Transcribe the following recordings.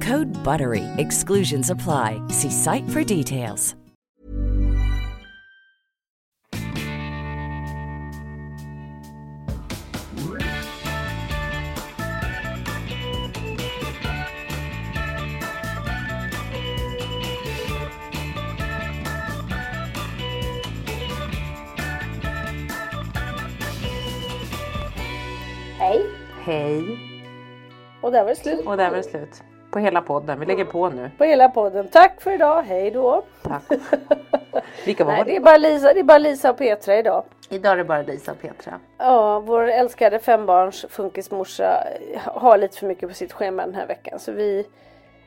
Code BUTTERY. Exclusions apply. See site for details. Hej! Hej! Och där var det slut Och där var det slut. På hela podden. Vi lägger på nu. på hela podden. Tack för idag, hej då! Tack. Vilka var Nej, det det? är bara Lisa, det är bara Lisa och Petra idag. Idag är det bara Lisa och Petra. Ja, vår älskade fembarns funkismorsa har lite för mycket på sitt schema den här veckan så vi,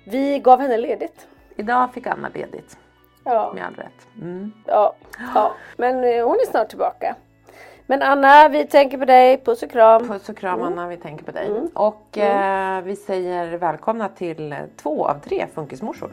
vi gav henne ledigt. Idag fick Anna ledigt. Ja, Med all rätt. Mm. ja, ja. men eh, hon är snart tillbaka. Men Anna, vi tänker på dig. Puss och kram. Puss och kram Anna, vi tänker på dig. Och eh, vi säger välkomna till två av tre funkismorsor.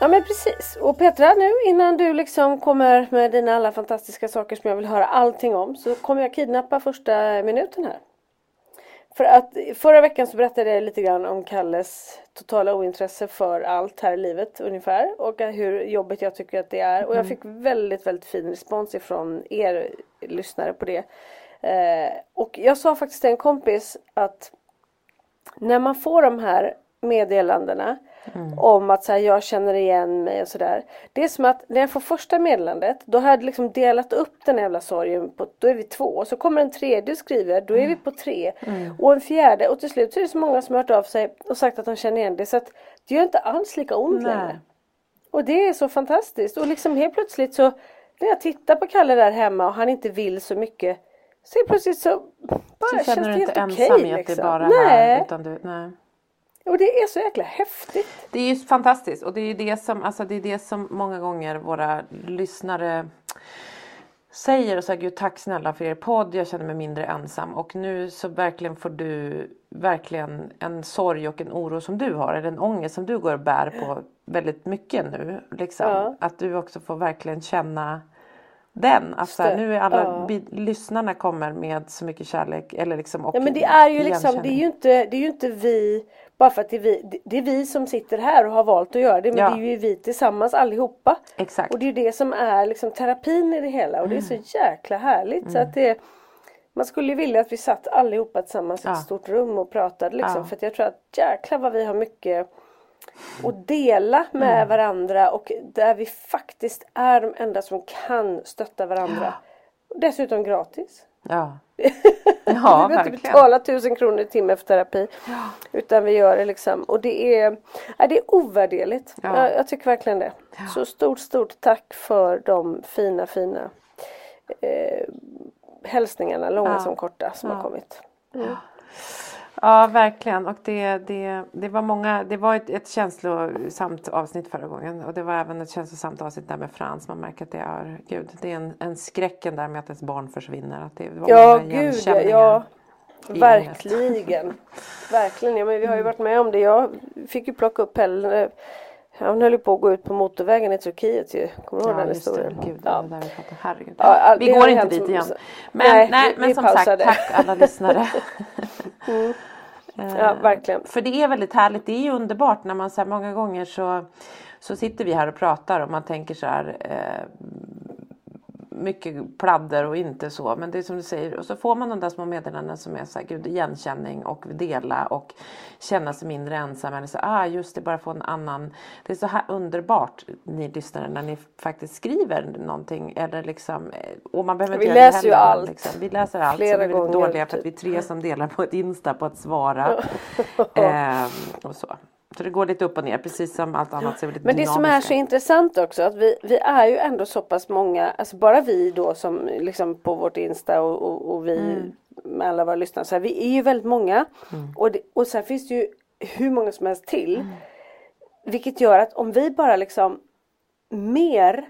Ja men precis. Och Petra nu innan du liksom kommer med dina alla fantastiska saker som jag vill höra allting om så kommer jag kidnappa första minuten här. För att förra veckan så berättade jag lite grann om Kalles totala ointresse för allt här i livet ungefär och hur jobbigt jag tycker att det är och jag fick väldigt väldigt fin respons ifrån er lyssnare på det. Eh, och jag sa faktiskt till en kompis att när man får de här meddelandena om att så här, jag känner igen mig och sådär. Det är som att när jag får första meddelandet då har jag liksom delat upp den här jävla sorgen på, då är vi två. Så kommer en tredje och skriver, då är vi på tre. Och en fjärde och till slut så är det så många som har hört av sig och sagt att de känner igen det. Så att det gör inte alls lika ont Nej. längre. Och det är så fantastiskt. Och liksom helt plötsligt så när jag tittar på Kalle där hemma och han inte vill så mycket. Så plötsligt så bara Så känns känner det du helt okej. det liksom. Nej. här. Utan du, nej. Och det är så jäkla häftigt. Det är ju fantastiskt och det är det som, alltså det är det som många gånger våra lyssnare säger och säger Gud tack snälla för er podd, jag känner mig mindre ensam och nu så verkligen får du verkligen en sorg och en oro som du har eller en ångest som du går och bär på väldigt mycket nu. Liksom. Ja. Att du också får verkligen känna den. Att så här, nu är alla Ja. lyssnarna kommer med så mycket kärlek eller liksom och Ja men det är ju liksom, det är ju inte, det är ju inte vi, bara för att det är vi, det- är vi som sitter här och har valt att göra det men Ja. det är ju vi tillsammans allihopa. Exakt. Och det är det som är liksom terapin i det hela och det är så jäkla härligt så att det man skulle ju vilja att vi satt allihopa tillsammans i Ja. ett stort rum och pratade liksom Ja. för jag tror att jäklar vad vi har mycket att dela med Mm. varandra och där vi faktiskt är de enda som kan stötta varandra. Dessutom gratis. Ja, vi ja behöver inte betala tusen kronor i timmen för terapi. Utan vi gör det liksom. Och det är, ja, det är ovärderligt. Ja. Jag, jag tycker verkligen det. Så stort, stort tack för de fina, fina eh, hälsningarna, långa Ja. som korta, som har Ja. kommit. Ja, verkligen. Och det, det, det var många, det var ett, ett känslosamt avsnitt förra gången. Och det var även ett känslosamt avsnitt där med Frans. Man märker att det är, gud, det är en, en skräcken där med att ens barn försvinner. Att det var Ja, gud ja. Verkligen. Verkligen. Ja, men vi har ju varit med om det. Jag fick ju plocka upp Pelle. Han höll ju på att gå ut på motorvägen i Turkiet ju. Kommer du ihåg Ja, den historien? Gud, Ja. där vi pratar. Herregud. Ja, vi det går inte dit som- igen. Men, Nej, nej, vi- men vi som pausar sagt, tack alla lyssnare. Eh, Ja, verkligen. För det är väldigt härligt. Det är ju underbart när man så här, många gånger så, så sitter vi här och pratar och man tänker så här eh, mycket pladder och inte så. Men det är som du säger. Och så får man de där små meddelanden som är så här, gud, igenkänning och dela och känna sig mindre ensam. Eller så, ah, just det, bara få en annan. Det är så här underbart, ni lyssnare, när ni faktiskt skriver någonting. Eller liksom, eh, och man behöver Vi inte det läser ju allt. Liksom. Vi läser allt. Flera så vi är gånger, dåliga för att typ. vi är tre som delar på ett Insta på att svara. Ehm, och så. Så det går lite upp och ner precis som allt annat. Så är det Men det som är så intressant också att vi, vi är ju ändå så pass många, alltså bara vi då som liksom på vårt Insta och, och, och vi Mm. med alla våra lyssnare, så här, vi är ju väldigt många och, det, och sen finns det ju hur många som helst till. Mm. Vilket gör att om vi bara liksom mer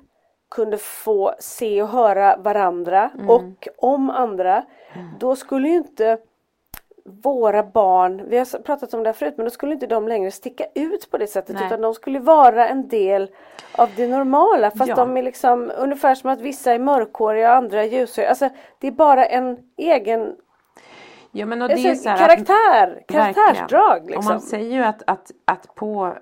kunde få se och höra varandra Mm. och om andra då skulle ju inte våra barn, vi har pratat om det här förut, men då skulle inte de längre sticka ut på det sättet Nej. utan de skulle vara en del av det normala fast Ja. de är liksom ungefär som att vissa är mörkhåriga och andra är ljushåriga. Alltså det är bara en egen Ja, men och det alltså, är här att- karaktär, karaktärsdrag liksom. Och man säger ju att, att, att på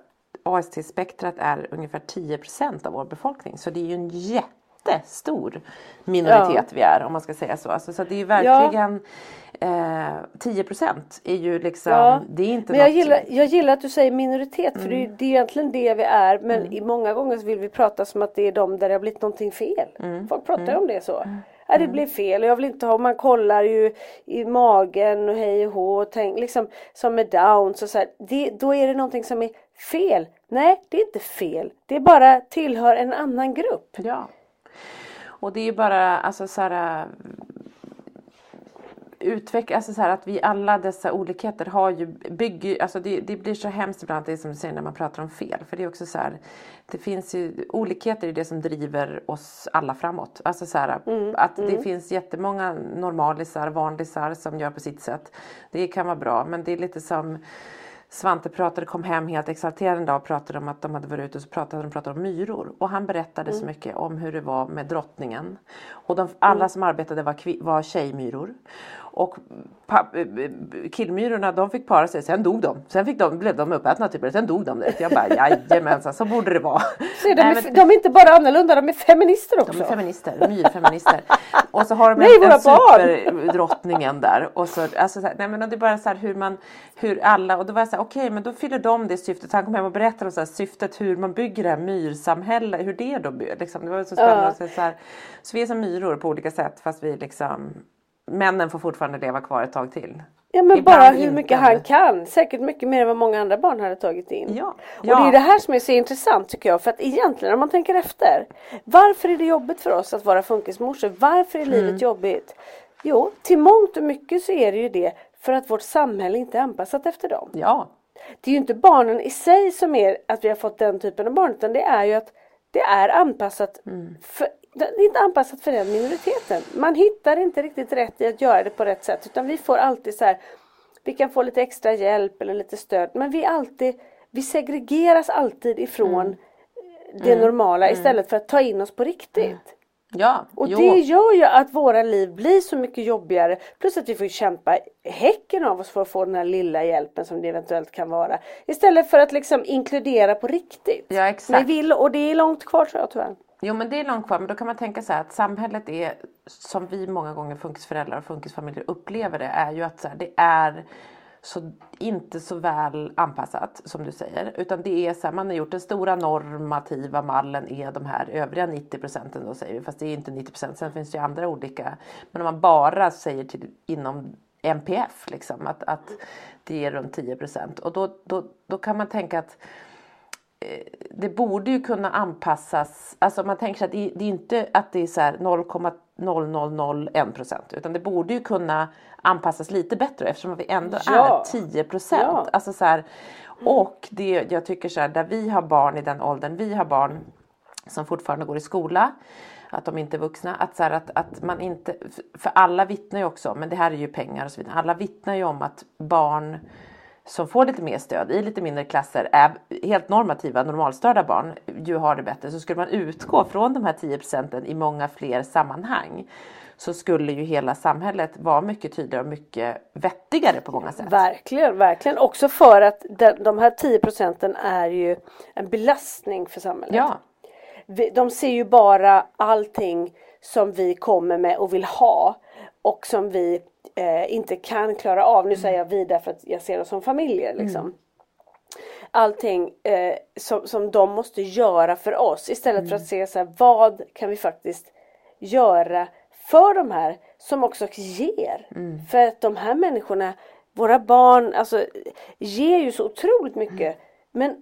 AST-spektrat är ungefär 10% av vår befolkning. Så det är ju en jättestor minoritet vi är om man ska säga så. Alltså, så det är verkligen eh, 10 är ju liksom, Ja, det är inte Men jag gillar, jag gillar att du säger minoritet för det, är, Mm. ju- det är egentligen det vi är men i många gånger vill vi prata som att det är de där det har blivit någonting fel. Mm. Folk pratar ju om det så. Ja, det blev fel och jag vill inte ha, man kollar ju i magen och hej och hå och tänk, liksom som med downs och så här, det, då är det någonting som är fel. Nej, det är inte fel. Det bara tillhör en annan grupp. Ja. Och det är ju bara alltså så här utveckla, alltså så här att vi alla dessa olikheter har ju bygger, alltså det, det blir så hemskt ibland det som du säger när man pratar om fel. För det är också så här, det finns ju, olikheter är det som driver oss alla framåt. Alltså så här, att det finns jättemånga normalisar, vanlisar som gör på sitt sätt. Det kan vara bra men det är lite som Svante pratade, kom hem helt exalterad en dag och pratade om att de hade varit ute och så pratade de pratade om myror. Och han berättade så mycket om hur det var med drottningen. Och de, alla som arbetade var, var tjejmyror. Och killmyrorna de fick para sig, sen dog de. Sen fick de, blev de uppätna typ, sen dog de. Jag bara jajamensan, så borde det vara. Så de, Nej, är, men- de är inte bara annorlunda, de är feminister också. de är feminister, myrfeminister. Och så har de Nej, en, en superdrottningen där. Och så, alltså, så här, nej, men det är bara så här hur man, hur alla, och då var jag så här, okej men då fyller de det syftet. Han kom hem och berättade om så här, syftet hur man bygger det här myrsamhället, hur det då liksom, Det var så spännande. Ja. Så, här, så vi är som myror på olika sätt fast vi liksom, männen får fortfarande leva kvar ett tag till. Ja men Ibland bara hur mycket han kan. Säkert mycket mer än vad många andra barn hade tagit in. Ja. Och Ja. det är det här som är så intressant tycker jag. För att egentligen om man tänker efter. Varför är det jobbigt för oss att vara funkismorsor? Varför är Mm. livet jobbigt? Jo, till mångt och mycket så är det ju det för att vårt samhälle inte är anpassat efter dem. Ja, Det är ju inte barnen i sig som är att vi har fått den typen av barn utan det är ju att det är anpassat för det är inte anpassat för den minoriteten. Man hittar inte riktigt rätt i att göra det på rätt sätt utan vi får alltid så här Vi kan få lite extra hjälp eller lite stöd men vi alltid Vi segregeras alltid ifrån det normala istället för att ta in oss på riktigt. ja, Och jo. det gör ju att våra liv blir så mycket jobbigare. Plus att vi får kämpa häcken av oss för att få den här lilla hjälpen som det eventuellt kan vara. Istället för att liksom inkludera på riktigt. Ja, exakt. Men vi vill, och det är långt kvar tror jag tyvärr. Jo men det är långt kvar. Men då kan man tänka så här att samhället är som vi många gånger funkisföräldrar och funkisfamiljer upplever det är ju att så här, det är så, inte så väl anpassat som du säger. Utan det är så här, man har gjort den stora normativa mallen är de här övriga 90 procenten då säger vi. Fast det är inte 90 procent. Sen finns det ju andra olika. Men om man bara säger till inom MPF liksom att, att det är runt 10 procent. Och då, då, då kan man tänka att det borde ju kunna anpassas. Alltså man tänker sig att det, det är inte att det är så här 0001 procent utan det borde ju kunna anpassas lite bättre eftersom vi ändå Ja. är 10 procent. Ja. Alltså så här, och det jag tycker så här, där vi har barn i den åldern, vi har barn som fortfarande går i skola, att de inte är vuxna, att, så här, att, att man inte, för alla vittnar ju också, men det här är ju pengar och så vidare, alla vittnar ju om att barn som får lite mer stöd i lite mindre klasser är helt normativa, normalstörda barn ju har det bättre. Så skulle man utgå från de här 10 procenten i många fler sammanhang så skulle ju hela samhället vara mycket tydligare och mycket vettigare på många sätt. Verkligen, verkligen. Också för att de, de här 10 procenten är ju en belastning för samhället. Ja, De ser ju bara allting som vi kommer med och vill ha och som vi eh, inte kan klara av. Nu säger jag vi därför att jag ser oss som familjer. Liksom. Allting eh, som, som de måste göra för oss istället för att se så här, vad kan vi faktiskt göra för de här som också ger. För att de här människorna, våra barn, alltså ger ju så otroligt mycket. Men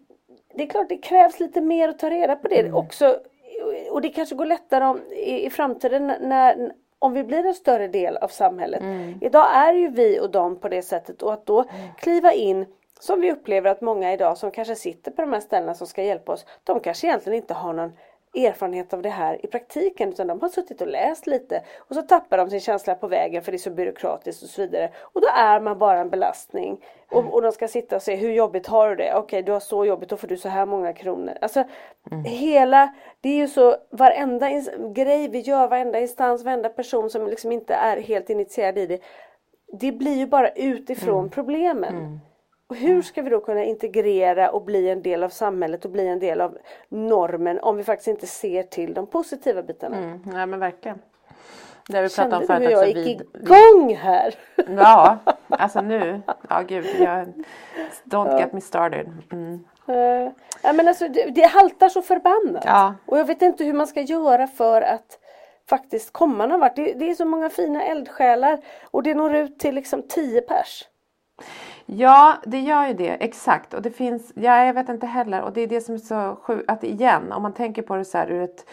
det är klart det krävs lite mer att ta reda på det också. Och det kanske går lättare om, i, i framtiden när, om vi blir en större del av samhället. Idag är ju vi och dem på det sättet och att då kliva in som vi upplever att många idag som kanske sitter på de här ställena som ska hjälpa oss. De kanske egentligen inte har någon erfarenhet av det här i praktiken utan de har suttit och läst lite och så tappar de sin känsla på vägen för det är så byråkratiskt och så vidare. Och då är man bara en belastning. Och, och de ska sitta och se hur jobbigt har du det? Okej du har så jobbigt då får du så här många kronor. Alltså hela, det är ju så varenda grej vi gör, varenda instans, varenda person som liksom inte är helt initierad i det. Det blir ju bara utifrån problemen. Och hur ska vi då kunna integrera och bli en del av samhället och bli en del av normen om vi faktiskt inte ser till de positiva bitarna? mm, ja men verkligen. Det har vi pratat om du hur förut jag gick Vid, igång här? ja, alltså nu, ja gud, jag, don't get me started. Mm. Eh, ja, men alltså, det, det haltar så förbannat. Ja. Och jag vet inte hur man ska göra för att faktiskt komma någon vart. Det, det är så många fina eldsjälar och det når ut till liksom 10 pers. Ja, det gör ju det, exakt. Och det finns, ja, jag vet inte heller. Och det är det som är så sjukt, att igen, om man tänker på det så här ur ett,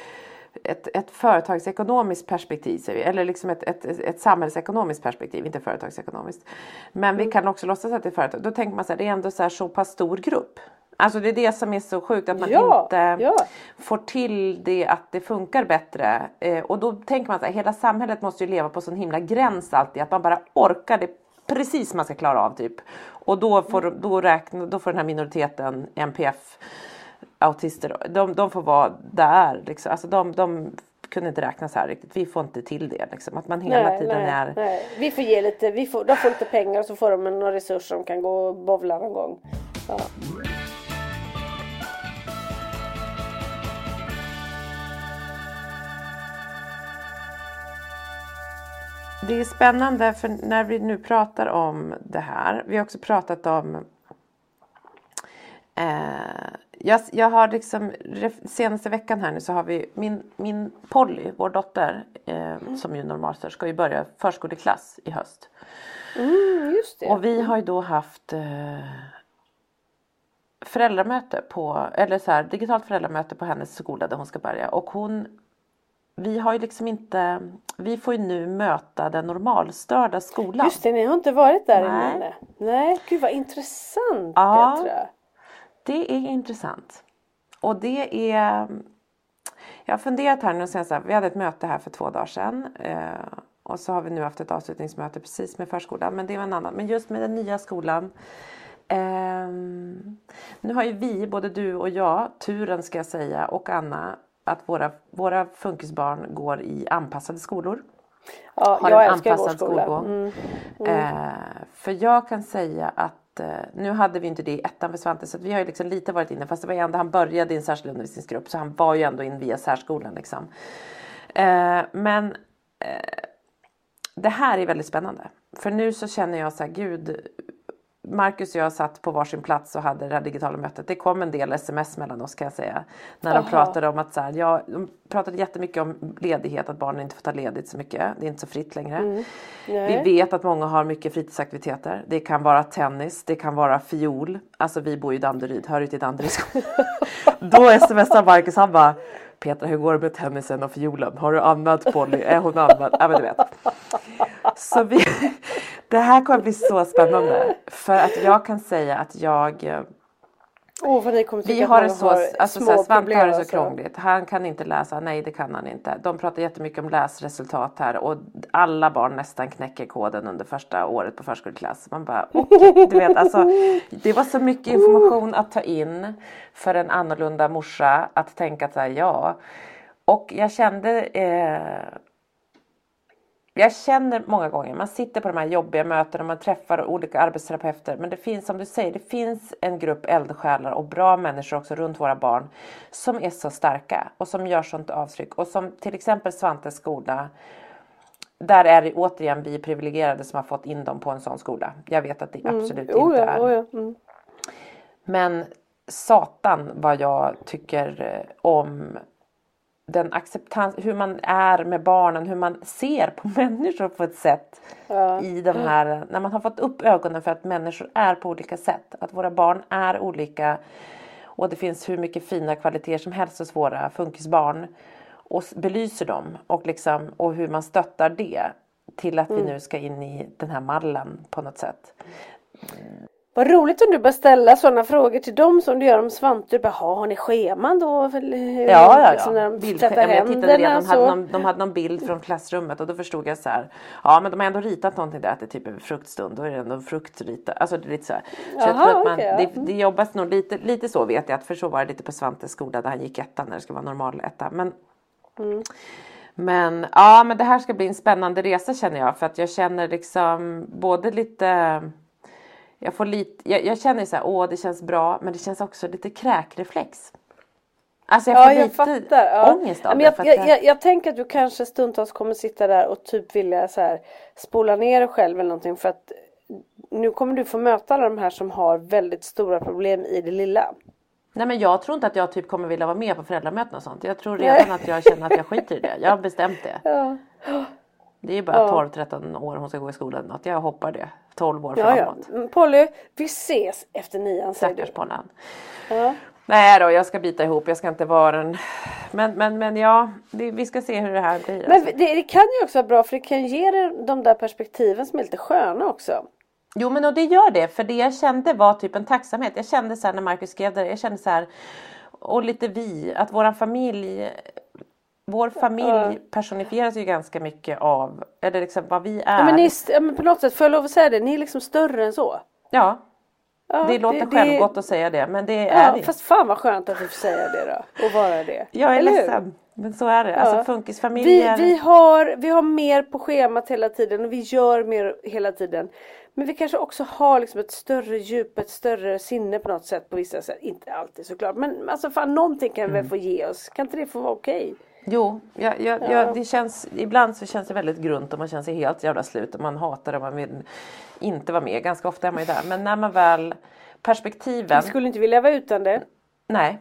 ett, ett företagsekonomiskt perspektiv, eller liksom ett, ett, ett samhällsekonomiskt perspektiv, inte företagsekonomiskt. Men vi kan också låtsas att det är företag. Då tänker man så här, det är ändå så, här så pass stor grupp. Alltså det är det som är så sjukt, att man Ja, inte ja. får till det att det funkar bättre. Eh, och då tänker man så här, hela samhället måste ju leva på sån himla gräns alltid, att man bara orkar det precis man ska klara av typ. Och då får, då räkna, då får den här minoriteten, NPF, autister, de, de får vara där. Liksom. Alltså de, de kunde inte räkna så här riktigt. Vi får inte till det. Liksom. Att man hela tiden nej, är... nej. Vi får ge lite, vi får, de får lite pengar och så får de några resurser som kan gå och bowla någon gång. Ja. Det är spännande för när vi nu pratar om det här. Vi har också pratat om eh, jag, jag har liksom senaste veckan här nu så har vi min, min Polly, vår dotter eh, som ju normalstörd ska ju börja förskoleklass i höst. Mm, just det. Och vi har ju då haft eh, föräldramöte på, eller så här, digitalt föräldramöte på hennes skola där hon ska börja. Och hon, vi har ju liksom inte, vi får ju nu möta den normalstörda skolan. Just det, ni har inte varit där Nej. inne. Nej, gud vad intressant Ja. Petra. Det är intressant. Och det är... Jag har funderat här nu sen så här, vi hade ett möte här för två dagar sedan. Eh, och så har vi nu haft ett avslutningsmöte precis med förskolan. Men det var en annan. Men just med den nya skolan. ehm, nu har ju vi, både du och jag, turen ska jag säga, och Anna, att våra, våra funkisbarn går i anpassade skolor. Ja, Har jag en älskar anpassad skola. skolgång. Mm. Eh, för jag kan säga att eh, nu hade vi inte det i ettan för Svante så vi har ju liksom lite varit inne fast det var ju ändå han började i en särskild undervisningsgrupp så han var ju ändå in via särskolan liksom. Eh, men eh, det här är väldigt spännande. För nu så känner jag så här, gud Marcus och jag satt på varsin plats och hade det här digitala mötet. Det kom en del sms mellan oss kan jag säga. När de pratade om att så här, ja, de pratade jättemycket om ledighet, att barnen inte får ta ledigt så mycket. Det är inte så fritt längre. Vi Nej. vet att många har mycket fritidsaktiviteter. Det kan vara tennis, det kan vara fiol. Alltså vi bor ju i Danderyd, hör ju till Danderyd. Då smsar Marcus, han bara Petra hur går det med tennisen och fiolen? Har du använt Polly? Är hon använd? Ja men du vet. Så vi, det här kommer bli så spännande. För att jag kan säga att jag Åh, vad ni kommer tycka vi att har man det så, har alltså, små så Svante har det så alltså. krångligt. Han kan inte läsa, nej det kan han inte. De pratar jättemycket om läsresultat här och alla barn nästan knäcker koden under första året på förskoleklass. Man bara, du vet alltså. Det var så mycket information att ta in för en annorlunda morsa att tänka att så här, ja. Och jag kände eh, jag känner många gånger, man sitter på de här jobbiga mötena, man träffar olika arbetsterapeuter. Men det finns, som du säger, det finns en grupp eldsjälar och bra människor också runt våra barn. Som är så starka och som gör sånt avtryck. Och som till exempel Svantes skola. Där är det återigen vi privilegierade som har fått in dem på en sån skola. Jag vet att det absolut Oh inte ja, är. oh ja. Mm. Men satan vad jag tycker eh, om den acceptans, hur man är med barnen, hur man ser på människor på ett sätt. I de här, när man har fått upp ögonen för att människor är på olika sätt. Att våra barn är olika. Och det finns hur mycket fina kvaliteter som helst hos våra funkisbarn. Och belyser dem och, liksom, och hur man stöttar det. Till att vi nu ska in i den här mallen på något sätt. Vad roligt om du bara ställa sådana frågor till dem som du gör om Svante. Du bara, "Ha, har ni scheman då? Hur- Ja, ja, liksom ja. när de tvättar jag tittade det, händerna de, hade någon, de hade någon bild från klassrummet och då förstod jag så här. Ja men de har ändå ritat någonting där att det är typ en fruktstund. Då är det ändå fruktrita. Alltså det är lite så här. Så jag tror att man, ja. det, det jobbas nog lite, lite så vet jag. Att för så var det lite på Svantes skola där han gick ettan när det ska vara normal etta. Men, Mm. men ja men det här ska bli en spännande resa känner jag. För att jag känner liksom både lite jag, får lite, jag, jag känner så här, åh det känns bra men det känns också lite kräkreflex. Alltså jag får Ja, jag lite fattar. Ja. ångest av men det. jag, att jag, jag- jag, tänker att du kanske stundtals kommer sitta där och typ vilja så här, spola ner dig själv eller någonting för att nu kommer du få möta alla de här som har väldigt stora problem i det lilla. Nej men jag tror inte att jag typ kommer vilja vara med på föräldramöten och sånt. Jag tror redan att jag känner att jag skiter i det. Jag har bestämt det. Ja, Det är bara 12-13 år hon ska gå i skolan. Något. Jag hoppar det. 12 år ja. ja. framåt. Mm, Polly, vi ses efter nian säger. Stackars Pollan. Ja. Nej då, jag ska bita ihop. Jag ska inte vara en... Men, men, men ja, det, vi ska se hur det här blir. Men alltså. det, det kan ju också vara bra för det kan ge dig de där perspektiven som är lite sköna också. Jo men och det gör det. För det jag kände var typ en tacksamhet. Jag kände så här när Marcus skrev det. Jag kände så här. Och lite vi. Att våran familj. Vår familj personifieras ju ganska mycket av. Eller liksom vad vi är. Ja, men, ni, ja, men på något sätt, får jag lov att säga det, ni är liksom större än så. Ja, Ja, det låter självgott att säga det men det är Ja, det. fast fan vad skönt att du får säga det då. Och vara det. Jag är Eller hur? ledsen. Men så är det. Ja. Alltså Vi, funkisfamiljer. vi, har, vi har mer på schemat hela tiden och vi gör mer hela tiden. Men vi kanske också har liksom ett större djup, ett större sinne på något sätt på vissa sätt. Inte alltid såklart men alltså fan någonting kan vi Mm. få ge oss. Kan inte det få vara okej? Jo, jag, jag, jag, det känns, ibland så känns det väldigt grunt och man känner sig helt jävla slut och man hatar det och man vill inte vara med. Ganska ofta är man ju där. Men när man väl perspektiven. Vi skulle inte vilja vara utan det. Nej,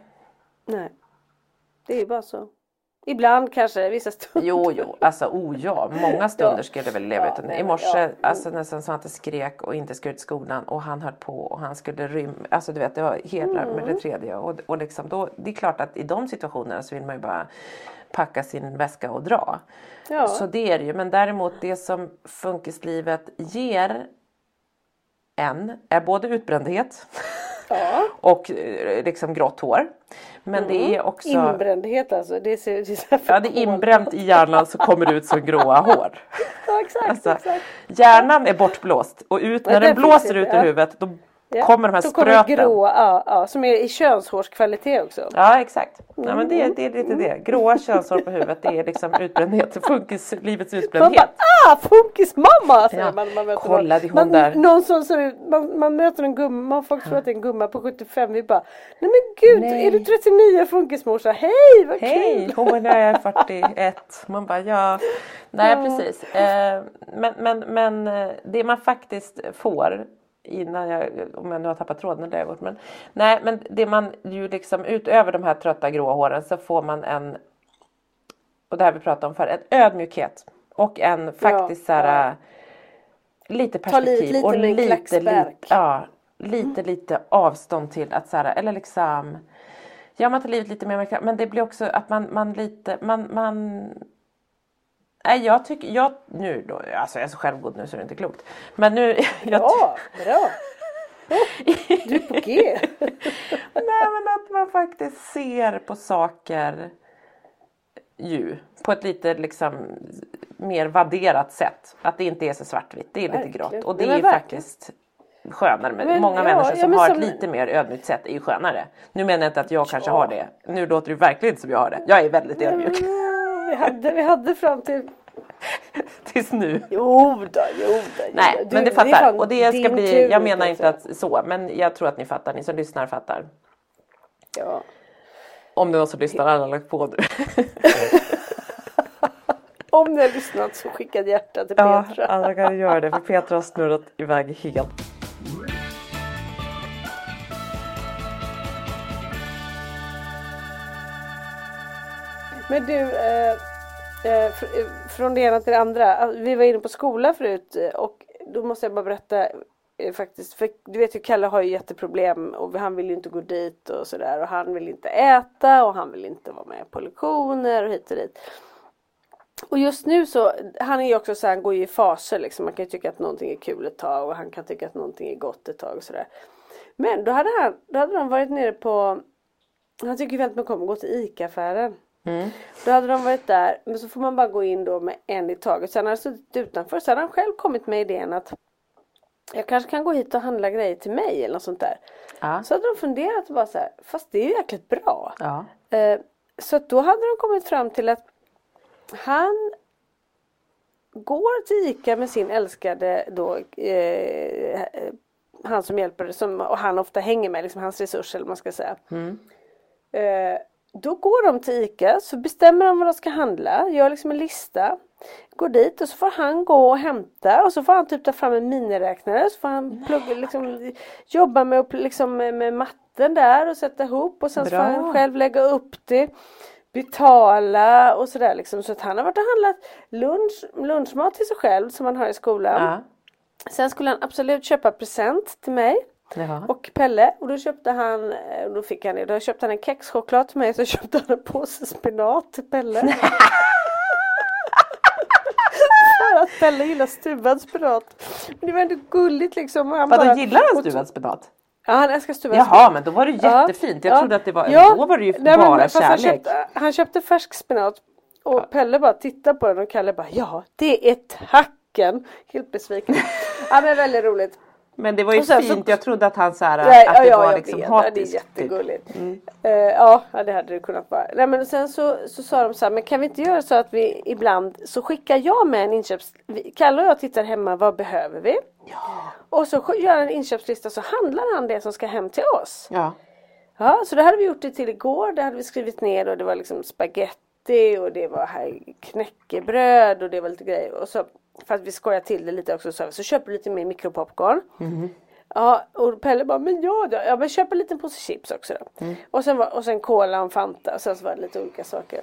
Nej. Det är ju bara så. Ibland kanske, vissa stunder. Jo, jo, alltså oh ja, många stunder Ja. skulle jag väl leva Ja, utan. nej, I morse, ja. alltså nästan så att det skrek och inte skulle till skolan och han höll på och han skulle rymma. Alltså du vet, det var hela med Mm. det tredje och, och liksom då, det är klart att i de situationerna så vill man ju bara packa sin väska och dra. Ja. Så det är det ju, men däremot det som funkislivet ger en är både utbrändhet Ja. och eh, liksom grått hår. Men det är också Inbrändhet alltså. Det ser, det är så Ja, det är inbränt i hjärnan så kommer det ut som gråa hår. Ja, exakt, Alltså, exakt. hjärnan är bortblåst och ut, när den blåser ut ur huvudet då Ja, kommer de här Då kommer spröten. det gråa, ja, ja, som är i könshårskvalitet också. Ja exakt. Ja, men det, Mm. det är lite det. Gråa könshår på huvudet det är liksom utbrändhet. Funkislivets Man utbrändhet. bara ah funkismamma säger Ja, man man möter kolla, någon. det är hon man, där. någon som ser ut, man, man möter en gumma, man folk tror att det är en gumma på 75 vi bara Nej men gud Nej. är du 39 funkismorsa? Hej vad Hej! kul! Hon är 41. Man bara ja. Nej precis. Eh, men, men, men eh, det man faktiskt får innan jag, om jag nu har tappat tråden eller det har jag gjort. Men, nej men det man ju liksom utöver de här trötta gråa håren så får man en och det här vi pratade om förr, en ödmjukhet och en faktiskt så här, ja. lite perspektiv lite och med en lite, lite, ja, lite, lite avstånd till att så här, eller liksom Ja, man tar livet lite mer. Men det blir också att man, man lite, man, man... Nej, jag tycker, jag, nu då, alltså jag är så självgod nu så är det inte klokt. Men nu, jag, Bra, bra. Du är på G. Nej men att man faktiskt ser på saker ju på ett lite liksom mer vadderat sätt. Att det inte är så svartvitt, det är lite Verkligen. grått. Och det är faktiskt skönare. Men, många ja, människor ja, som men har som- ett lite mer ödmjukt sätt är ju skönare. Nu menar jag inte att jag kanske Ja. har det. Nu låter det verkligen inte som jag har det. Jag är väldigt ödmjuk. Vi hade, vi hade fram till... Tills nu. Jo då, jo då. Nej. Du, men det fattar. fan och det ska bli, tur, jag menar inte alltså. att så. Men jag tror att ni fattar. Ni som lyssnar fattar. Ja. Om det är någon som lyssnar alla lagt på nu. Om ni har lyssnat så skicka ett hjärta till Ja, Petra. alla kan göra det för Petra har snurrat iväg helt. Men du, eh, eh, fr- eh, från det ena till det andra. Alltså, vi var inne på skola förut eh, och då måste jag bara berätta eh, faktiskt. För du vet ju Kalle har ju jätteproblem och han vill ju inte gå dit och sådär och han vill inte äta och han vill inte vara med på lektioner och hit och dit. Och just nu så, han är ju också så här, han går ju i faser liksom. Man kan ju tycka att någonting är kul ett tag och han kan tycka att någonting är gott ett tag och sådär. Men då hade han, då hade de varit nere på, han tycker ju väldigt mycket om att gå till ICA-affären. Då hade de varit där, men så får man bara gå in då med en i taget. Så han hade suttit utanför, så hade han själv kommit med idén att jag kanske kan gå hit och handla grejer till mig eller något sånt där. Ja. Så hade de funderat och bara så här, fast det är ju jäkligt bra. Ja. Eh, så då hade de kommit fram till att han går till ICA med sin älskade då, eh, han som hjälper, som, och han ofta hänger med, liksom hans resurs eller vad man ska säga. Eh, då går de till ICA, så bestämmer de vad de ska handla, gör liksom en lista. Går dit och så får han gå och hämta och så får han typ ta fram en miniräknare så får han plugga, liksom, jobba med, liksom, med, matten där och sätta ihop och sen så får han själv lägga upp det. Betala och sådär liksom. Så att han har varit och handlat lunch, lunchmat till sig själv som man har i skolan. Ja. Sen skulle han absolut köpa present till mig Jaha. och Pelle och då köpte han, eh, då fick han det, då köpte han en kexchoklad till mig så köpte han en påse spenat till Pelle. För att Pelle gillar stuvad spenat. Men det var ändå gulligt liksom. Vadå bara- gillar han stuvad spenat? Ja han älskar stuvad Jaha men då var det Ja, jättefint. Jag ja, trodde att det var, ja. då var det ju Nej, men bara fast Han kärlek. köpte, han köpte färsk spenat och Pelle bara tittar på den och Kalle bara ja det är tacken. Helt besviken. ja men väldigt roligt. Men det var ju sen så- fint. Jag trodde att han så här, Nej, att ja, det ja, var liksom vet. Ja, det är hatiskt. typ. jättegulligt. Eh, ja, ja, det hade det kunnat vara. Nej, men sen så, så sa de så här, men kan vi inte göra så att vi ibland så skickar jag med en inköps... Kalle och jag tittar hemma, vad behöver vi? Och så gör en inköpslista så handlar han det som ska hem till oss. Ja. Ja, så det hade vi gjort det till igår. Det hade vi skrivit ner och det var liksom spaghetti och det var här knäckebröd och det var lite grejer. Och så, för att vi skojar till det lite också så, så köper du lite mer mikropopcorn. Ja, och Pelle bara, men ja, då. ja men köp en liten påse chips också då. Och, sen var, och sen cola och Fanta och sen så var det lite olika saker.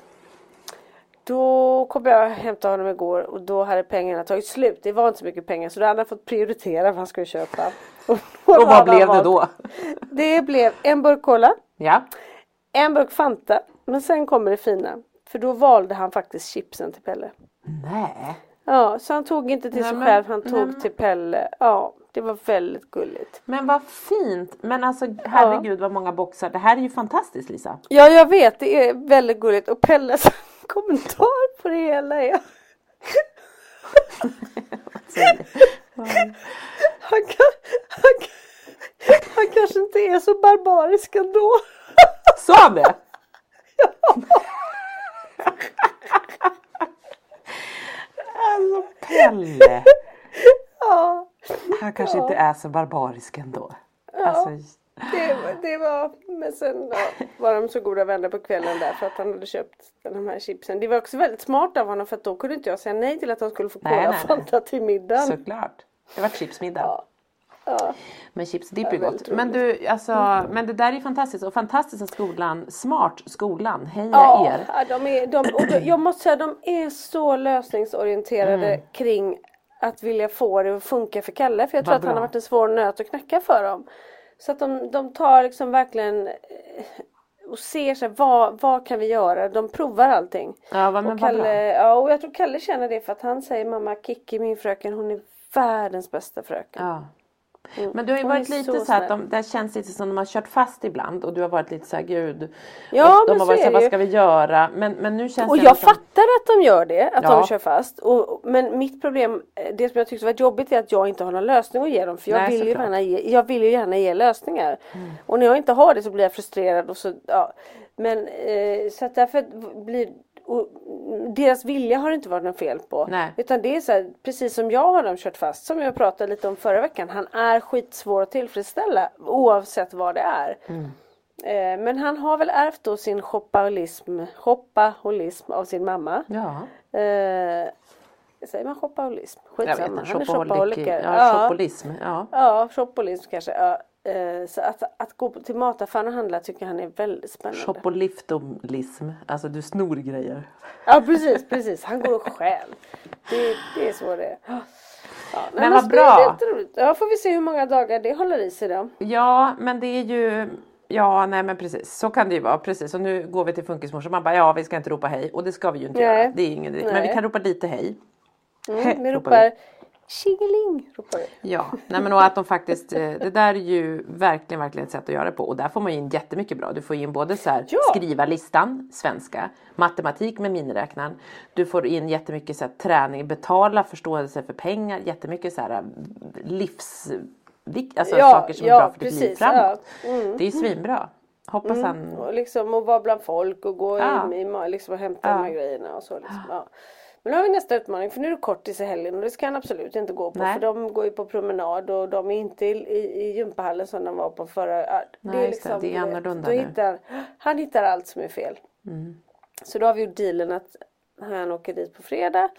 Då kom jag och hämtade honom igår och då hade pengarna tagit slut. Det var inte så mycket pengar så då hade han fått prioritera vad han skulle köpa. Och, Och vad blev det då? Det blev en burk cola, Ja. en burk Fanta, men sen kommer det fina. För då valde han faktiskt chipsen till Pelle. Nej. Ja, så han tog inte till Nej, sig men- själv, han nej, tog men- till Pelle. Ja, det var väldigt gulligt. Men vad fint. Men alltså herregud vad många boxar. Det här är ju fantastiskt Lisa. Ja, jag vet, det är väldigt gulligt. Och Pelles kommentar på det hela är han, kan, han, kan, han kanske inte är så barbarisk ändå. Sa han det? alltså Pelle. Ja, Han kanske inte är så barbarisk ändå. Alltså, det, det var, men sen ja, var de så goda vänner på kvällen där för att han hade köpt de här chipsen. Det var också väldigt smart av honom för att då kunde inte jag säga nej till att han skulle få Nej, cola nej. Fanta till middagen. såklart. Det var chipsmiddag. Ja. Ja. Men chips dipp är Ja, gott. Men du, alltså, men det där är fantastiskt. Och fantastiskt att skolan, smart skolan, heja Ja, er. ja, de är, de, och de, jag måste säga de är så lösningsorienterade Mm. kring att vilja få det att funka för Kalle. För jag tror Vad att han har varit en svår nöt att knäcka för dem. Så att de, de tar liksom verkligen eh, och ser så här, vad, vad kan vi göra? De provar allting. Ja, vad, men och vad Kalle, bra. ja, och jag tror Kalle känner det för att han säger mamma Kikki min fröken hon är världens bästa fröken. Ja. Men du har ju varit lite så så, att de, det känns lite som de har kört fast ibland och du har varit lite så här gud. Ja, de har varit så är här, vad ska vi göra? Men, men nu känns Och det jag ändå som- fattar att de gör det, att Ja. de kör fast. Och, men mitt problem, eh, det som jag tyckte var jobbigt är att jag inte har någon lösning att ge dem. För jag, Nej, vill, ju gärna ge, jag vill ju gärna ge lösningar. Och när jag inte har det så blir jag frustrerad. Och så, ja. Men eh, så att därför blir och deras vilja har det inte varit något fel på. Nej. Utan det är så här, precis som jag har dem kört fast, som jag pratade lite om förra veckan. Han är skitsvår att tillfredsställa oavsett vad det är. Eh, men han har väl ärvt då sin shoppaholism, shoppaholism av sin mamma. Ja. Eh, säger man shoppaholism? Vet Skitsamma, han är shopaholiker. Ja, shopholism. Ja. Ja, shoppolism kanske. Ja. Eh, Så att, att gå till mataffären och handla tycker han är väldigt spännande. Shopoliftolism. Alltså du snor grejer. Ja precis, precis. Han går och stjäl. Det, det är så det är. Ja, Men vad så bra. Ja, får vi se hur många dagar det håller i sig då. Ja, men det är ju Ja, nej men precis. Så kan det ju vara. Precis. Och nu går vi till funkismorsan. Man bara, ja vi ska inte ropa hej. Och det ska vi ju inte Nej. göra. Det är ingen Men vi kan ropa lite hej. Mm, Hej, vi ropar ropar tjingeling. Ropar vi. Ja, nej men och att de faktiskt, eh, det där är ju verkligen, verkligen ett sätt att göra det på. Och där får man ju in jättemycket bra. Du får in både så här, Ja. skriva listan, svenska, matematik med miniräknaren. Du får in jättemycket så här, träning, betala förståelse för pengar, jättemycket så här livs, alltså Ja, saker som är ja, bra för ditt liv framåt. Mm. Det är ju svinbra. Hoppas han, Och liksom att vara bland folk och gå Ja. i, i, liksom och hämta Ja. de här grejerna och så. Liksom. Ja. Men nu har vi nästa utmaning för nu är det kortis i helgen och det ska han absolut inte gå på Nej. för de går ju på promenad och de är inte i, i, i gympahallen som de var på förra. Nej, just det. Det är du vet, annorlunda då nu. Hittar, han hittar allt som är fel. Mm. Så då har vi gjort dealen att han åker dit på fredag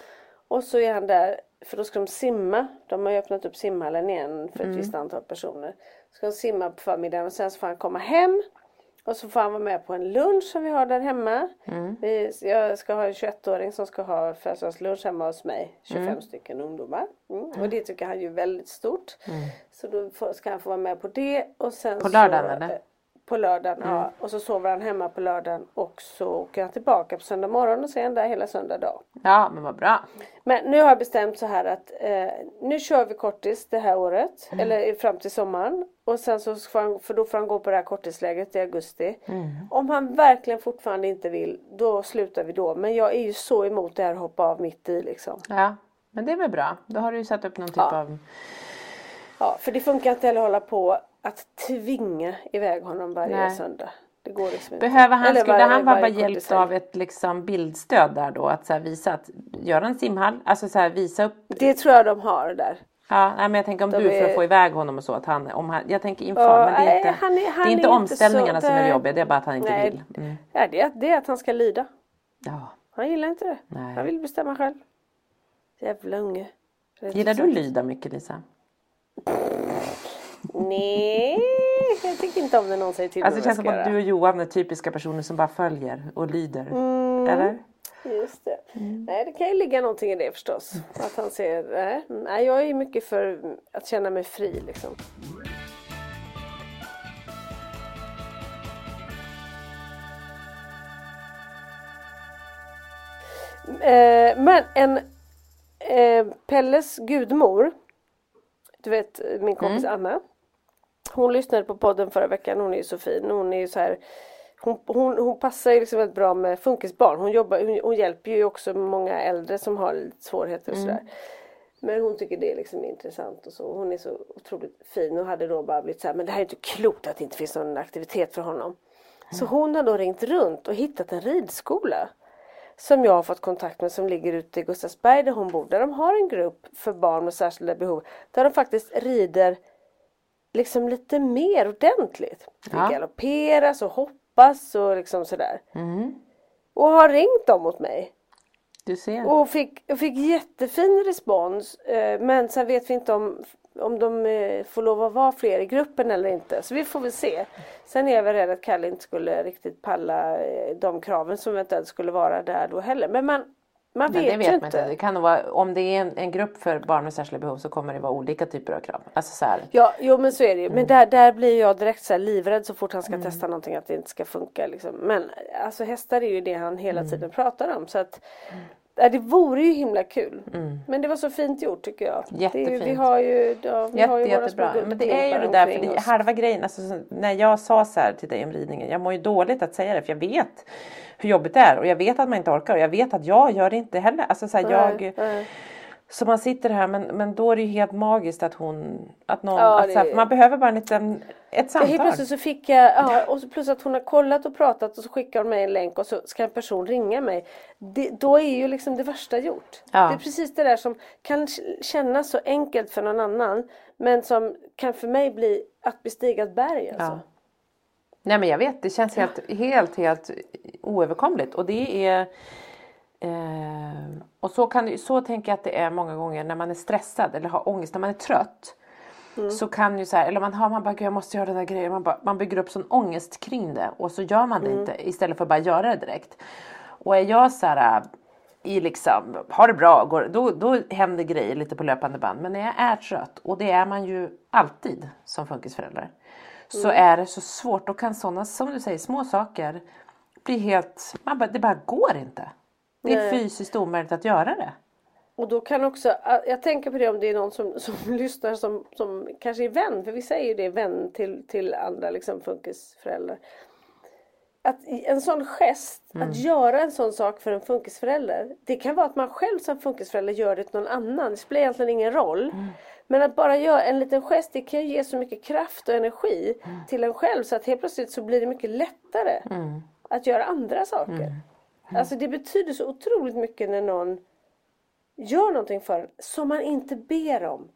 och så är han där för då ska de simma. De har ju öppnat upp simhallen igen för ett Mm. visst antal personer. Ska de simma på förmiddagen och sen så får han komma hem och så får han vara med på en lunch som vi har där hemma. Mm. Vi, jag ska ha en 21-åring som ska ha födelsedagslunch hemma hos mig. 25 Mm. stycken ungdomar. Mm. Och det tycker han ju är väldigt stort. Så då får, ska han få vara med på det. Och sen På lördagen, så, eller? Mm. På lördagen, ja. Och så sover han hemma på lördagen och så åker han tillbaka på söndag morgon och så är han där hela söndag dag. ja men vad bra. Men nu har jag bestämt så här att eh, nu kör vi kortis det här året. Eller fram till sommaren. Och sen så får han, för då får han gå på det här kortislägret i augusti. Om han verkligen fortfarande inte vill, då slutar vi då. Men jag är ju så emot det här att hoppa av mitt i liksom. Ja, men det är väl bra. Då har du ju satt upp någon typ Ja. av Ja, för det funkar inte heller att hålla på att tvinga iväg honom varje Nej. söndag. Det går liksom inte. Behöver han, Eller skulle varje- han vara hjälpt av ett liksom bildstöd där då? Att så visa att, göra en simhall, alltså så visa upp. Det tror jag de har där. Ja, men jag tänker om De du för är- att få iväg honom och så att han, om han, jag tänker inför, Ja, men det är inte, han är- han det är inte är inte omställningarna så- som är jobbiga, det är bara att han inte Nej. vill. Mm. Ja, det, är- det är att han ska lida. Ja. Han gillar inte det. Nej. Han vill bestämma själv. Jävla unge. Gillar du sagt. lyda mycket Lisa? Nej, jag tycker inte om när någon säger till Alltså det känns som att du och Johan är typiska personer som bara följer och lyder. Mm. Eller? Just det. Mm. Nej, det kan ju ligga någonting i det förstås. Att han säger, nej, nej jag är mycket för att känna mig fri liksom. Eh, men en eh, Pelles gudmor, du vet min kompis Mm. Anna. Hon lyssnade på podden förra veckan, hon är ju så fin. Hon är ju så här hon, hon, hon passar ju liksom väldigt bra med funkisbarn. Hon, jobbar, hon, hon hjälper ju också många äldre som har lite svårigheter och sådär. Men hon tycker det är liksom intressant och så. Hon är så otroligt fin och hade då bara blivit så här, men det här är inte klokt att det inte finns någon aktivitet för honom. Så hon har då ringt runt och hittat en ridskola. Som jag har fått kontakt med som ligger ute i Gustavsberg där hon bor. Där de har en grupp för barn med särskilda behov. Där de faktiskt rider liksom lite mer ordentligt. Det Ja. galopperas och hoppas och liksom sådär. Mm. Och har ringt dem mot mig. Du ser. Och fick, fick jättefin respons. Eh, men sen vet vi inte om, om de eh, får lov att vara fler i gruppen eller inte. Så vi får väl se. Sen är jag väl rädd att Kalle inte skulle riktigt palla eh, de kraven som eventuellt skulle vara där då heller. Men man, Man vet, det vet ju man inte. inte. Det kan vara, om det är en, en grupp för barn med särskilda behov så kommer det vara olika typer av krav. Alltså så här, Ja, jo men så är det ju. Mm. Men där, där blir jag direkt så livrädd så fort han ska testa någonting att det inte ska funka. Liksom. Men alltså hästar är ju det han hela Mm. tiden pratar om. Så att, det vore ju himla kul. Men det var så fint gjort tycker jag. Är, ju- vi Mm. Jättefint. har ju, ja, vi har Jätte, ju våra jättebra. Men det är ju det där, för det, oss. halva grejen, alltså, så- när jag sa så här till dig om ridningen, jag mår ju dåligt att säga det för jag vet hur jobbigt det är och jag vet att man inte orkar och jag vet att jag gör det inte heller. Alltså, så här, jag, Nej, nej. Så man sitter här men, men då är det ju helt magiskt att hon, att någon, Ja, att, här, man behöver bara en liten, ett samtal. helt plötsligt så fick jag, ja, och plus att hon har kollat och pratat och så skickar hon mig en länk och så ska en person ringa mig. Det, då är ju liksom det värsta gjort. Ja. Det är precis det där som kan kännas så enkelt för någon annan men som kan för mig bli att bestiga ett berg. Alltså. Ja. Nej men jag vet, det känns helt, helt, helt oöverkomligt och det är eh, och så, kan, så tänker jag att det är många gånger när man är stressad eller har ångest, när man är trött. Så kan ju så här, eller man har man bara, "Gud, jag måste göra den där grejen, man, bara, man bygger upp sån ångest kring det och så gör man det inte istället för att bara göra det direkt. Och är jag så här äh, i liksom, har det bra, går, då, då händer grejer lite på löpande band. Men när jag är trött, och det är man ju alltid som funkisförälder, så är det så svårt. Då kan sådana, som du säger, små saker bli helt, man bara, det bara går inte. Det är Nej. fysiskt omöjligt att göra det. Och då kan också, jag tänker på det om det är någon som, som lyssnar som, som kanske är vän, för vissa är ju det vän till, till andra liksom funkisföräldrar. Att en sån gest, att göra en sån sak för en funkisförälder. Det kan vara att man själv som funkisförälder gör det till någon annan. Det spelar egentligen ingen roll. Men att bara göra en liten gest det kan ge så mycket kraft och energi till en själv så att helt plötsligt så blir det mycket lättare att göra andra saker. Alltså det betyder så otroligt mycket när någon gör någonting för en som man inte ber om.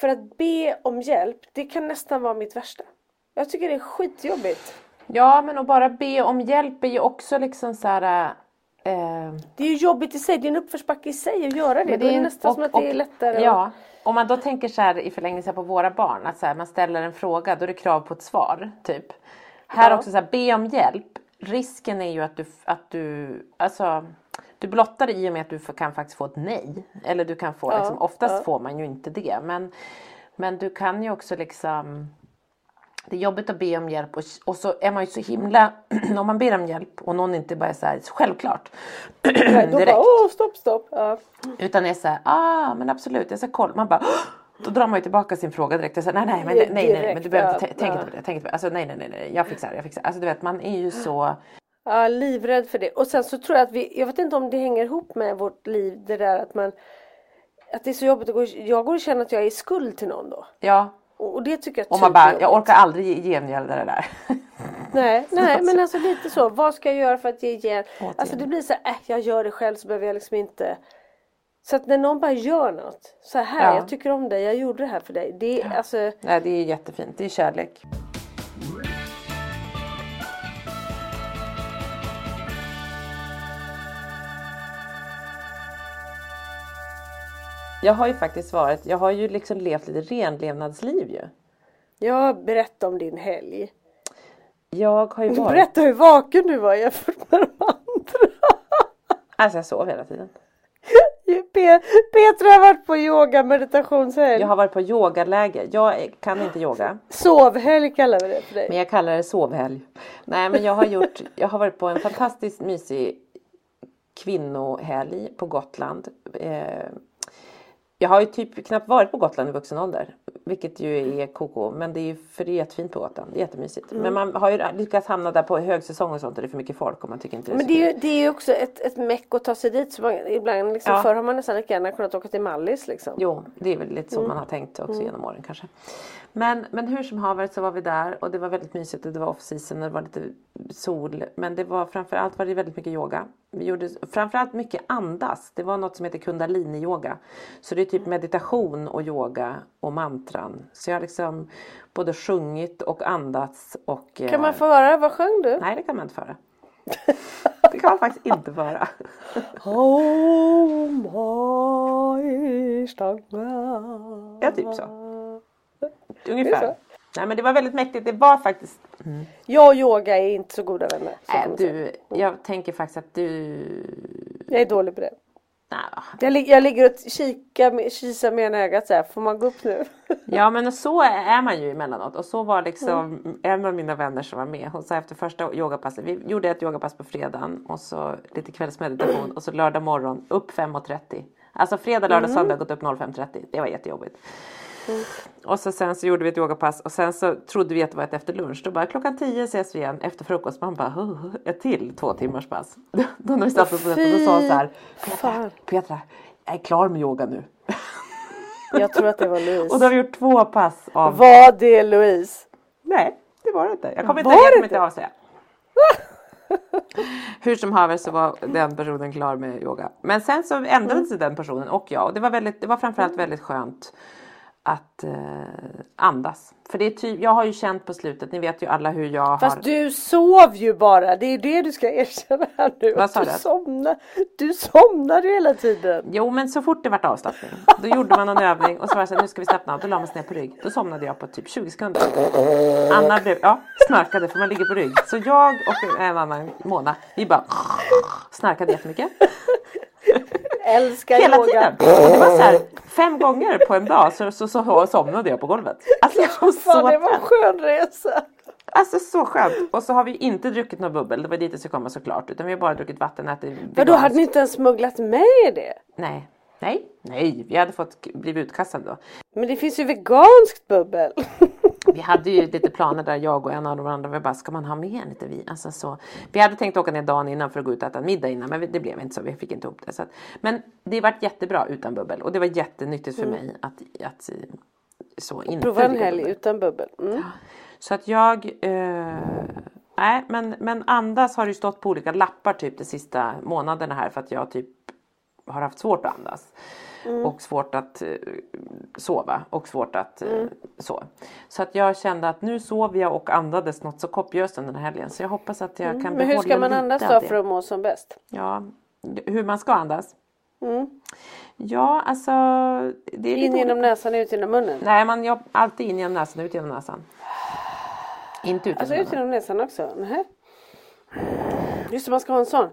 För att be om hjälp, det kan nästan vara mitt värsta. Jag tycker det är skitjobbigt. Ja, men att bara be om hjälp är ju också liksom så här... Eh, Det är ju jobbigt i sig, det är en uppförsbacke i sig att göra det. Men Då är det en- nästan som att det är lättare. Ja, om man då tänker så här i förlängningen på våra barn, att så här, man ställer en fråga, då är det krav på ett svar. Typ. Här Ja. också så här, be om hjälp. Risken är ju att du, att du, alltså, du blottar det i och med att du kan faktiskt få ett nej. Eller du kan få, Ja, liksom, oftast ja. får man ju inte det. Men, men du kan ju också liksom det är jobbigt att be om hjälp och, och så är man ju så himla, om man ber om hjälp och någon inte bara är så här, självklart. Då direkt. bara, åh stopp stopp. Ja. Utan är så här, ah men absolut, jag ska kolla. Man bara, "Åh!" Då drar man ju tillbaka sin fråga direkt. Jag säger, nej, nej, men, nej, nej, nej, men du behöver inte tänka på det. Tänk på det. Alltså, nej, nej, nej, nej, jag fixar det, jag fixar. Alltså du vet, man är ju så, ja, livrädd för det. Och sen så tror jag att vi, jag vet inte om det hänger ihop med vårt liv, det där att man att det är så jobbigt att gå, jag går och känner att jag är i skuld till någon då. ja. Och det tycker jag Och man bara, jag orkar aldrig ge- gengälda det där. Nej, nej men alltså lite så. Vad ska jag göra för att ge igen? Alltså det blir så här, äh, jag gör det själv så behöver jag liksom inte. Så att när någon bara gör något. Så här, Ja. jag tycker om dig, jag gjorde det här för dig. Det är alltså. Nej, det är jättefint, det är kärlek. Jag har ju faktiskt varit, jag har ju liksom levt lite renlevnadsliv ju. Ja, berätta om din helg. Jag har ju varit, Berätta hur vaken du var jämfört med de andra. alltså jag sov hela tiden. Pe- Petra har varit på yoga meditationshelg. Jag har varit på yogaläger. Jag kan inte yoga. Sovhelg kallar vi det för dig. Men jag kallar det sovhelg. Nej men jag har gjort, jag har varit på en fantastiskt mysig kvinnohelg på Gotland. Eh, jag har ju typ knappt varit på Gotland i vuxen ålder. Vilket ju är KK. Men det är ju för det är jättefint på Gotland. Det är jättemysigt. Mm. Men man har ju lyckats hamna där på högsäsong och sånt och det är för mycket folk och man tycker inte det är Men det är ju, det är ju också ett, ett meck att ta sig dit. Så man, ibland liksom, Ja. Förr har man nästan lika gärna kunnat åka till Mallis liksom. Jo, det är väl lite så man har tänkt också genom åren kanske. Men, men hur som haver så var vi där och det var väldigt mysigt och det var off-season och det var lite sol. Men det var framförallt var det väldigt mycket yoga. Vi gjorde framförallt mycket andas. Det var något som heter kundalini-yoga. Så det är typ meditation och yoga och mantran. Så jag har liksom både sjungit och andats och... Kan eh, man få höra? Vad sjöng du? Nej, det kan man inte föra. Det kan man faktiskt inte föra. Oh. Ja, typ så. Det är Ungefär. så. Nej men det var väldigt mäktigt. Det var faktiskt Jag och yoga är inte så goda vänner. så säga. du, jag tänker faktiskt att du Jag är dålig på det. nah. Jag, lig- jag ligger och kikar kisar med ena ögat så här. Får man gå upp nu? Ja men så är man ju emellanåt och så var liksom en av mina vänner som var med. Hon sa efter första yogapasset, vi gjorde ett yogapass på fredagen och så lite kvällsmeditation och så lördag morgon upp 5.30. Alltså fredag, lördag, söndag gått upp 05.30. Det var jättejobbigt. Och så sen så gjorde vi ett yogapass och sen så trodde vi att det var ett efter lunch. Då bara klockan 10 ses vi igen efter frukost. Man bara "Huh, ett till två timmars pass. Då när vi satt oss ner och då sa så här. Petra. Petra, jag är klar med yoga nu. Jag tror att det var Louise. Och då har vi gjort två pass av Var det Louise? Nej, det var det inte. Jag kommer inte, kommer inte? avslöja. Hur som haver så var den personen klar med yoga. Men sen så ändrade Mm. sig den personen och jag. Och det var, väldigt, det var framförallt väldigt skönt att eh, andas. För det är typ, jag har ju känt på slutet, ni vet ju alla hur jag har... Fast du sov ju bara. Det är det du ska erkänna här nu. Vad sa du somnar. Du somnar ju hela tiden. Jo men så fort det vart avslappning då gjorde man en övning och så var det så här, nu ska vi slappna av. Då la man sig ner på rygg. Då somnade jag på typ 20 sekunder. Anna blev, ja, snarkade för man ligger på rygg. Så jag och en annan Mona, vi bara snarkade jättemycket. Älskar Hela yoga. tiden. Och det var så här, fem gånger på en dag så, så, så somnade jag på golvet. Alltså, det var Fan, så det var en skön resa. Alltså så skönt. Och så har vi inte druckit något bubbel. Det var dit det skulle komma såklart. Utan vi har bara druckit vatten. Ätit Men då hade ni inte ens smugglat med det? Nej. Nej. Nej. Vi hade fått blivit utkastade då. Men det finns ju veganskt bubbel. Vi hade ju lite planer där jag och en av de andra vi bara, ska man ha med lite vin? Alltså så. Vi hade tänkt åka ner dagen innan för att gå ut och äta en middag innan men det blev inte så, vi fick inte ihop det. Så att, men det vart jättebra utan bubbel och det var jättenyttigt för mig att, att eh, så inte Prova en helg bubbel. utan bubbel. Mm. Så att jag, eh, nej men, men andas har ju stått på olika lappar typ de sista månaderna här för att jag typ har haft svårt att andas. Och svårt att eh, sova och svårt att eh, så. Så att jag kände att nu sov jag och andades något så kopiöst under den här helgen. Så jag hoppas att jag kan Men behålla hur ska man lite andas då för att må som bäst? Ja, hur man ska andas? Mm. Ja, alltså. Det är lite In genom olika. näsan, ut genom munnen? Nej, man jobbar alltid in genom näsan, ut genom näsan. Inte ut Alltså genom ut munnen. genom näsan också? Nähä. Just det, man ska ha en sån.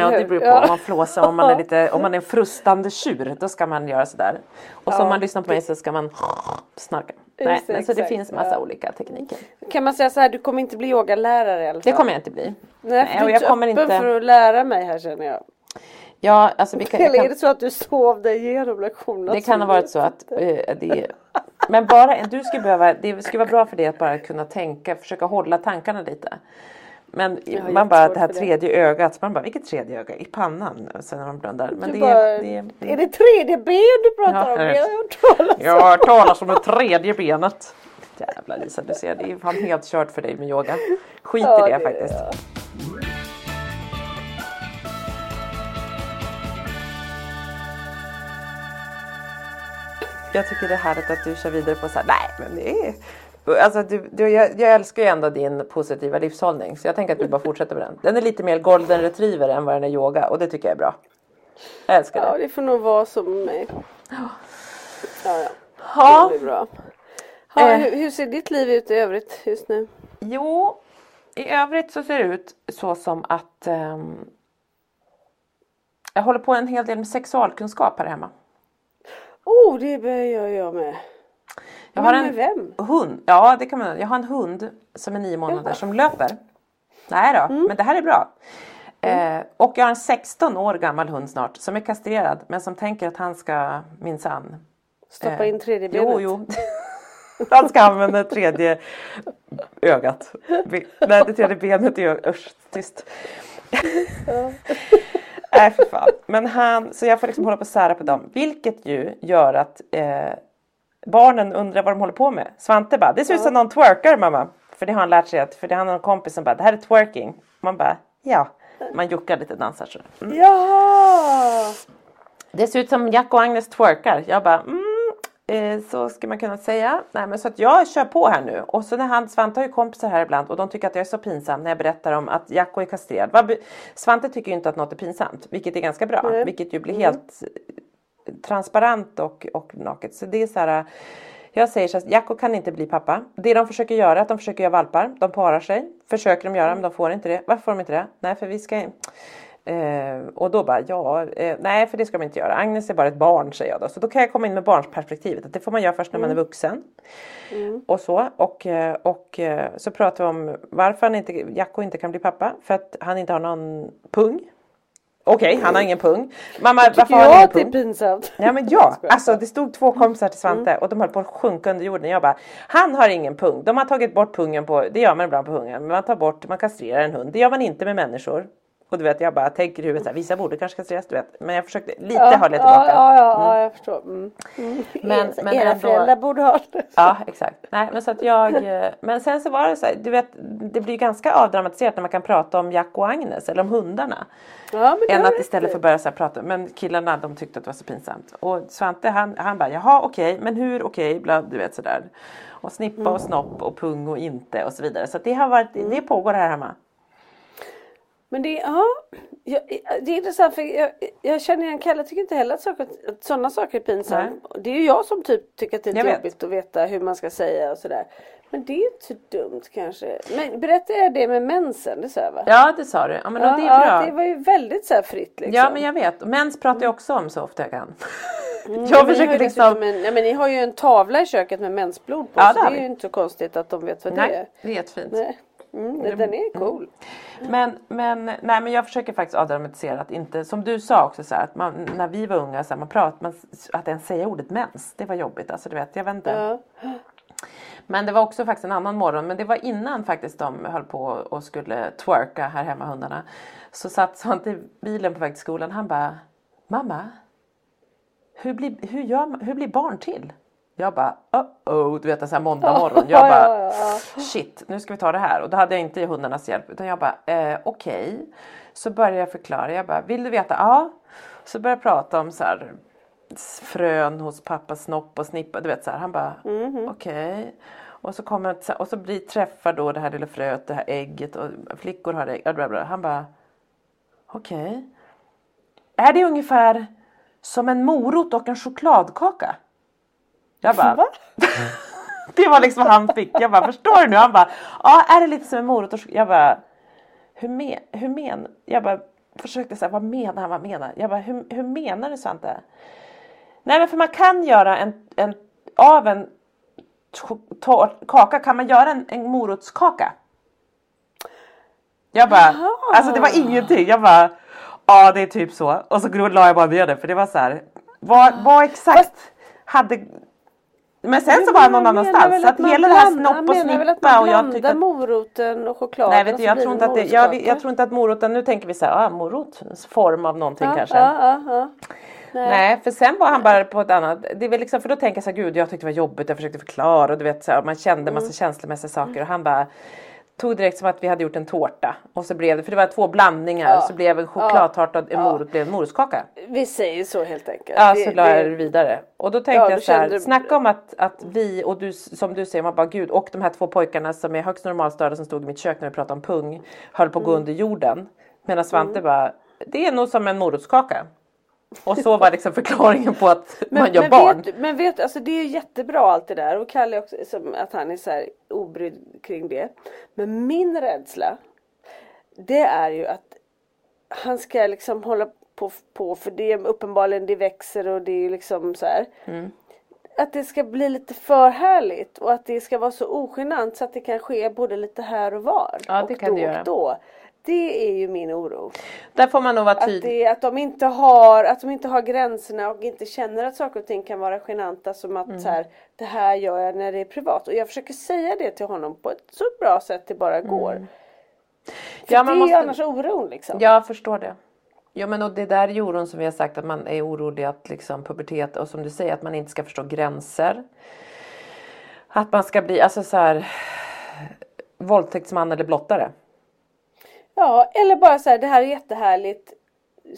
Ja, det beror på Ja. om man flåsar, om man är lite, om man är en frustande tjur, då ska man göra sådär. Och så om man lyssnar på mig så ska man snarka. Nej, Just men så det finns massa Ja. olika tekniker. Kan man säga så här, du kommer inte bli yogalärare i alla fall? Det kommer jag inte bli. Nej, för och du jag kommer inte... för att lära mig här känner jag. Ja, alltså vi kan, Eller är det så att du sov dig igenom lektionerna? Det kan ha varit så att eh, det Men bara, du skulle behöva, det skulle vara bra för dig att bara kunna tänka, försöka hålla tankarna lite. Men har man bara det här för det. tredje ögat, man bara vilket tredje öga? I pannan? Sen när man blundar. Men det, bara, det, det, Är det tredje ben du pratar Ja, om? jag har jag hört talas om. Jag har hört talas om det tredje benet. Jävlar Lisa, du ser det är fan helt kört för dig med yoga. Skit Ja, i det, det- faktiskt. ja. Jag tycker det är härligt att du kör vidare på så här, nej men det är Alltså du, du, jag, jag älskar ju ändå din positiva livshållning så jag tänker att du bara fortsätter med den. Den är lite mer golden retriever än vad den är yoga och det tycker jag är bra. Jag älskar Ja, det. det får nog vara som mig. Ja, ja. Ja, Det blir bra. Ja, Eh. hur, hur ser ditt liv ut i övrigt just nu? jo. I övrigt så ser det ut så som att ehm, jag håller på en hel del med sexualkunskap här hemma. Oh, det gör jag med. Jag har en vem? hund. Ja, det kan man. Jag har en hund som är nio månader som löper. Nej då, Mm. men det här är bra. Eh, och jag har en 16 år gammal hund snart som är kastrerad men som tänker att han ska minsann. Stoppa eh, in tredje benet. Jo, jo. Han ska använda tredje ögat. Nej, det tredje benet är Usch, tyst. Nej för fan. Men han, så jag får liksom hålla på och sära på dem. Vilket ju gör att eh, barnen undrar vad de håller på med. Svante bara, det ser ut som någon twerkar mamma. För det har han lärt sig att, för det har en kompis som bara, det här är twerking. Man bara, ja. Man juckar lite dansar så. Mm. Ja! Det ser ut som Jack och Agnes twerkar. Jag bara, mm, eh, så ska man kunna säga. Nej men så att jag kör på här nu. Och så när han, Svante har ju kompisar här ibland och de tycker att jag är så pinsam när jag berättar om att Jacko är kastrerad. Svante tycker ju inte att något är pinsamt, vilket är ganska bra. Nej. Vilket ju blir helt eh, transparent och, och naket. Så det är så här. Jag säger så att Jacko kan inte bli pappa. Det de försöker göra är att de försöker göra valpar. De parar sig. Försöker de göra men de får inte det. Varför får de inte det? Nej för vi ska Eh, och då bara, ja, eh, nej för det ska man inte göra. Agnes är bara ett barn säger jag då. Så då kan jag komma in med barnsperspektivet. Att det får man göra först när man är vuxen. Och så. Och, eh, och eh, så pratar vi om varför han inte, Jacko inte kan bli pappa. För att han inte har någon pung. Okej, han har ingen pung. Mamma, varför har han jag ingen att det är pung? pinsamt? Ja men ja, alltså det stod två kompisar till Svante och de höll på att sjunka under jorden. Jag bara, han har ingen pung. De har tagit bort pungen på, det gör man ibland på hundar, men man tar bort, man kastrerar en hund. Det gör man inte med människor. Och du vet, jag bara tänker i huvudet så här, vissa borde kanske kastreras, du vet. Men jag försökte lite Ja, hålla tillbaka. Ja, ja, ja, jag förstår. Mm. Men, men Era ändå, föräldrar borde ha det. Ja exakt. Nej, men, så att jag, eh, men sen så var det så här, du vet det blir ganska avdramatiserat när man kan prata om Jack och Agnes eller om hundarna. Ja, men Än att istället för att börja så här prata. Men killarna de tyckte att det var så pinsamt. Och Svante han, han bara jaha okej men hur okej bla du vet sådär. Och snippa Mm. och snopp och pung och inte och så vidare. Så att det har varit, Mm. det pågår här hemma. Men det, ja, jag, det är intressant för jag, jag känner igen Kalle tycker inte heller att, saker, att sådana saker är pinsamt. Det är ju jag som typ tycker att det är Jag vet. jobbigt att veta hur man ska säga och sådär. Men det är inte dumt kanske. Men berättade jag det med mensen? Det sa jag va? Ja det sa du. Ja men ja, det är bra. ja, det var ju väldigt så här fritt liksom. Ja men jag vet. Mens pratar jag också om så ofta jag kan. Mm, jag försöker liksom. En, ja, men ni har ju en tavla i köket med mensblod på. Ja, så det det är vi. ju inte så konstigt att de vet vad det Nej är. det är jättefint. Nej. Mm, den- är cool. Men, men, nej, men jag försöker faktiskt avdramatisera att inte, som du sa också så här, att man, när vi var unga, så här, man prat, man, att ens säga ordet mens, det var jobbigt. Alltså du vet, jag vet inte. Ja. Men det var också faktiskt en annan morgon, men det var innan faktiskt de höll på och skulle twerka här hemma hundarna. Så satt Svante i bilen på väg till skolan, han bara Mamma, hur blir, hur gör hur blir barn till? Jag bara oh, oh du vet en sån här måndag morgon. Jag Ja, bara shit nu ska vi ta det här och då hade jag inte hundarnas hjälp utan jag bara eh, okej. Så började jag förklara, jag bara vill du veta? Ja. Så började jag prata om så här frön hos pappa snopp och snippa, du vet så här. Han bara Mhm. okej. Och så kommer och så blir träffar då det här lilla fröet, det här ägget och flickor har ägg. Han bara okej. Är det ungefär som en morot och en chokladkaka? Jag bara Va? det var liksom vad han fick. Jag bara förstår du nu? Han bara ja är det lite som en morot och chok-" Jag bara hur, men, hur men? Jag bara försökte säga vad menar han? Vad menar? Jag bara hur, hur menar du Svante? Nej men för man kan göra en, en av en kaka kan man göra en, en morotskaka. Jag bara, alltså det var ingenting. Jag bara, ja det är typ så. Och så la jag bara ner det för det var så här. Vad, vad exakt hade men sen så var han någon annanstans. Så att hela det här snopp och snippa och jag tyckte att moroten och chokladen Nej vet du, jag tror, inte att det, jag, jag tror inte att moroten, nu tänker vi så här, ah, morotens form av någonting ja, kanske. Ja, ja. Nej. Nej för sen var han bara på ett annat, det väl liksom, för då tänker jag så här, gud jag tyckte det var jobbigt, jag försökte förklara och du vet så här, man kände massa Mm. känslomässiga saker och han bara tog direkt som att vi hade gjort en tårta och så blev det, för det var två blandningar, Ja. så blev en chokladtårta och en morot blev en morotskaka. Vi säger så helt enkelt. Ja, Det- så la det- jag det vidare. Och då tänkte Ja, jag du så här, kände- snacka om att, att vi och du som du säger, man bara gud och de här två pojkarna som är högst normalstörda som stod i mitt kök när vi pratade om pung höll på att gå Mm. under jorden. Medan Svante bara, det är nog som en morotskaka. Och så var liksom förklaringen på att man gör men barn. Vet, men vet alltså det är jättebra allt det där och Kalle också, att han är så här obrydd kring det. Men min rädsla det är ju att han ska liksom hålla på, på för det är uppenbarligen det växer och det är liksom så här. Mm. Att det ska bli lite för härligt och att det ska vara så ogenant så att det kan ske både lite här och var. Ja, och det kan då det göra. Och då. Det är ju min oro. Där får man nog vara Att, tydlig. det, att, de inte har, att de inte har gränserna och inte känner att saker och ting kan vara genanta som att Mm. så här, det här gör jag när det är privat. Och jag försöker säga det till honom på ett så bra sätt det bara går. För Mm. Ja, man det är måste- ju annars oron liksom. Jag förstår det. Ja men och det där är oron som vi har sagt att man är orolig att liksom pubertet och som du säger att man inte ska förstå gränser. Att man ska bli alltså så här våldtäktsman eller blottare. Ja, eller bara så här, det här är jättehärligt.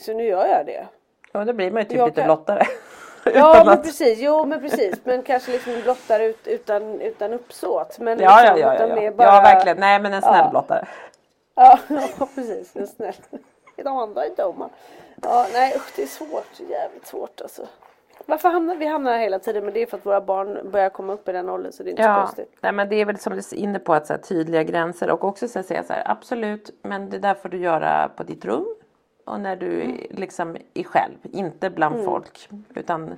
Så nu gör jag det. Ja då blir man ju typ Jag lite kan- blottare. Ja men att- precis, jo men precis. Men kanske liksom blottare ut, utan, utan uppsåt. Men Ja, ja, liksom, ja, ja, ja. mer bara- ja verkligen. Nej men en snäll Ja. blottare. Ja, ja precis, en snäll. De andra är dumma. Ja, nej usch, det är svårt, jävligt svårt alltså. Varför hamnar vi hamnar här hela tiden? Men det är för att våra barn börjar komma upp i den åldern så det är inte så Ja, konstigt. nej, men det är väl som du är inne på att så här, tydliga gränser och också så här, säga så här absolut men det där får du göra på ditt rum och när du mm. liksom är själv, inte bland mm. folk. Utan,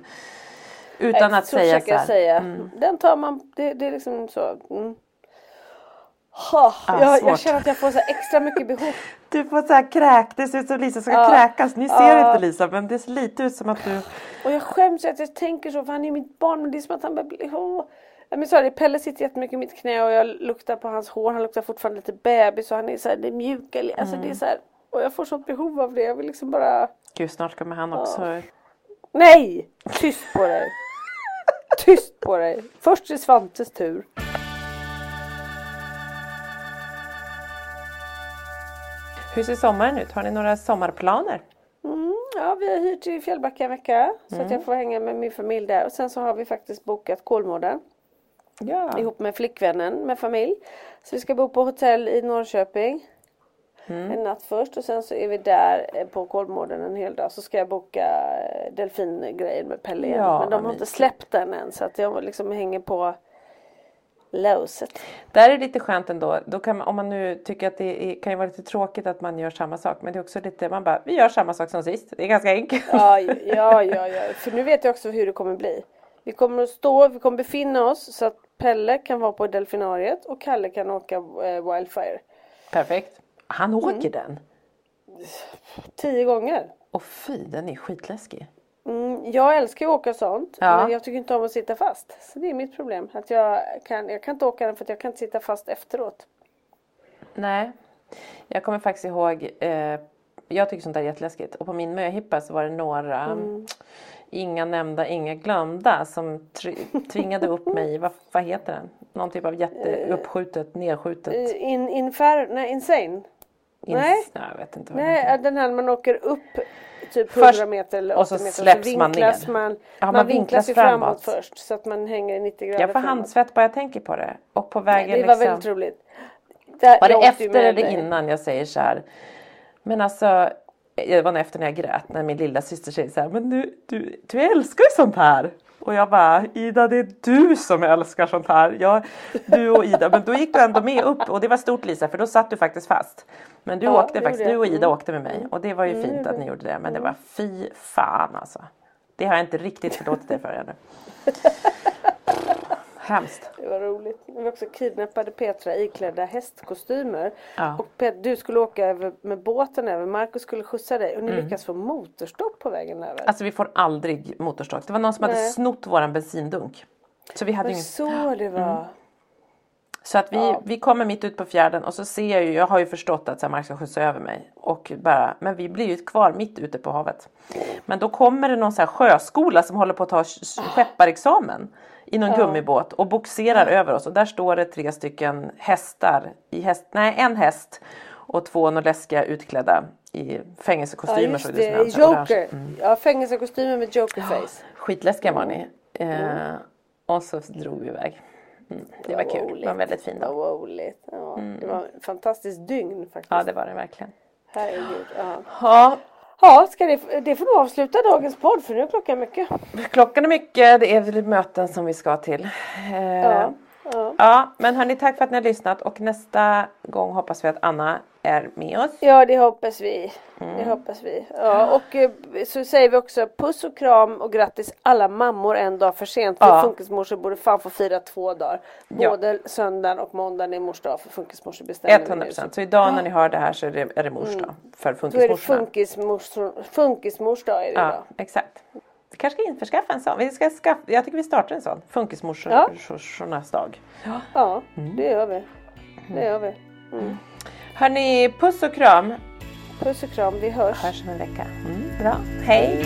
utan att säga så här. Säga. Mm. Den tar man, det, det är liksom så. Oh, ah, jag, jag, känner att jag får så extra mycket behov. Du får så här kräk, det ser ut som Lisa ska ah, kräkas. Ni ser ah. inte Lisa men det ser lite ut som att du... Och jag skäms att jag tänker så för han är mitt barn men det är som att han blir... Oh. Men det, Pelle sitter jättemycket i mitt knä och jag luktar på hans hår. Han luktar fortfarande lite bebis och han är så här, det är mjuka. Alltså mm. det är mm. så här, och jag får sånt behov av det. Jag vill liksom bara... Gud snart kommer han också. Nej! Tyst på dig! Tyst på dig! Först är Svantes tur. Hur ser sommaren ut? Har ni några sommarplaner? Mm, ja, vi har hyrt i Fjällbacka en vecka så mm. att jag får hänga med min familj där. Och sen så har vi faktiskt bokat Kolmården. Ja. Ihop med flickvännen med familj. Så vi ska bo på hotell i Norrköping. Mm. En natt först och sen så är vi där eh, på Kolmården en hel dag. Så ska jag boka eh, delfingrejen med Pelle igen. Ja, Men de har inte släppt den än så att jag liksom hänger på låset. Där är det lite skönt ändå. Då kan man, om man nu tycker att det är, kan ju vara lite tråkigt att man gör samma sak. Men det är också lite, man bara, vi gör samma sak som sist. Det är ganska enkelt. Ja, ja, ja, ja. För nu vet jag också hur det kommer bli. Vi kommer att stå, vi kommer befinna oss så att Pelle kan vara på delfinariet och Kalle kan åka eh, Wildfire. Perfekt. Han åker mm. den? Tio gånger. Och fy, den är skitläskig. Jag älskar att åka sånt ja. men jag tycker inte om att sitta fast. Så det är mitt problem. Att jag, kan, jag kan inte åka den för att jag kan inte sitta fast efteråt. Nej. Jag kommer faktiskt ihåg eh, Jag tycker sånt där är jätteläskigt. Och på min möhippa så var det några mm. Inga nämnda, inga glömda som tvingade upp mig vad, vad heter den? Någon typ av jätteuppskjutet, nedskjutet. In, infer, nej, insane? Nej. nej, jag vet inte. Vad nej, den här man åker upp typ 100 först, meter eller 80 och så meter släpps så man ner. Man, ja, man, man vinklas ju framåt. framåt först så att man hänger 90 grader Jag får handsvett bara jag tänker på det. Och på vägen Nej, det var liksom, väldigt roligt. Där, var det efter eller innan jag säger så här. Men alltså det var efter när jag grät när min lilla syster säger så här, men du, du, du älskar ju sånt här. Och jag bara, Ida det är du som älskar sånt här. Jag, du och Ida, men då gick du ändå med upp och det var stort Lisa för då satt du faktiskt fast. Men du ja, åkte faktiskt, du och Ida mm. åkte med mig och det var ju mm, fint att ni gjorde det. Men det var fy fan alltså. Det har jag inte riktigt förlåtit dig för ännu. Hemskt. Det var roligt. Vi också kidnappade Petra iklädda hästkostymer. Ja. Och Pet, du skulle åka över, med båten över. Markus skulle skjutsa dig och ni mm. lyckas få motorstopp på vägen över. Alltså vi får aldrig motorstopp. Det var någon som Nej. hade snott våran bensindunk. Så vi hade ingen... så det var. Mm. Så att vi, ja. vi kommer mitt ut på fjärden och så ser jag ju, jag har ju förstått att Mark ska skjutsa över mig. Och bara, men vi blir ju kvar mitt ute på havet. Men då kommer det någon så här sjöskola som håller på att ta skepparexamen i någon ja. gummibåt och boxerar ja. över oss och där står det tre stycken hästar, i häst, nej en häst och två läskiga utklädda i fängelsekostymer. Ja, just det, det Joker. Mm. Ja, fängelsekostymer med jokerface. Ja, skitläskiga var ni. Mm. Eh, och så drog vi iväg. Mm, det var, var kul, det var en väldigt fin dag. Var roligt. Ja, mm. Det var en fantastisk dygn faktiskt. Ja det var det verkligen. Herregud. Ja. ja. Ja, ska det, det får nog avsluta dagens podd för nu är klockan mycket. Klockan är mycket, det är möten som vi ska till. Eh, ja, ja. men hörni tack för att ni har lyssnat och nästa gång hoppas vi att Anna är med oss. Ja det hoppas vi. Mm. Det hoppas vi. Ja, och eh, så säger vi också puss och kram och grattis alla mammor en dag för sent. För ja. funkismorsor borde fan få fira två dagar. Både ja. söndagen och måndagen är mors dag för funkismorsor bestämmer 100 procent. Så idag när ni hör det här så är det, är det mors mm. dag. För funkismorsorna. Då är det funkismors, funkismors dag är det ja, idag. Exakt. Vi kanske ska införskaffa en sån. Vi ska skaffa, jag tycker vi startar en sån. Funkismorsornas ja. dag. Ja, ja mm. det gör vi. Det gör vi. Mm. Hörni, puss och kram. Puss och kram, vi hörs. Hörs om en vecka. Mm, bra, hej.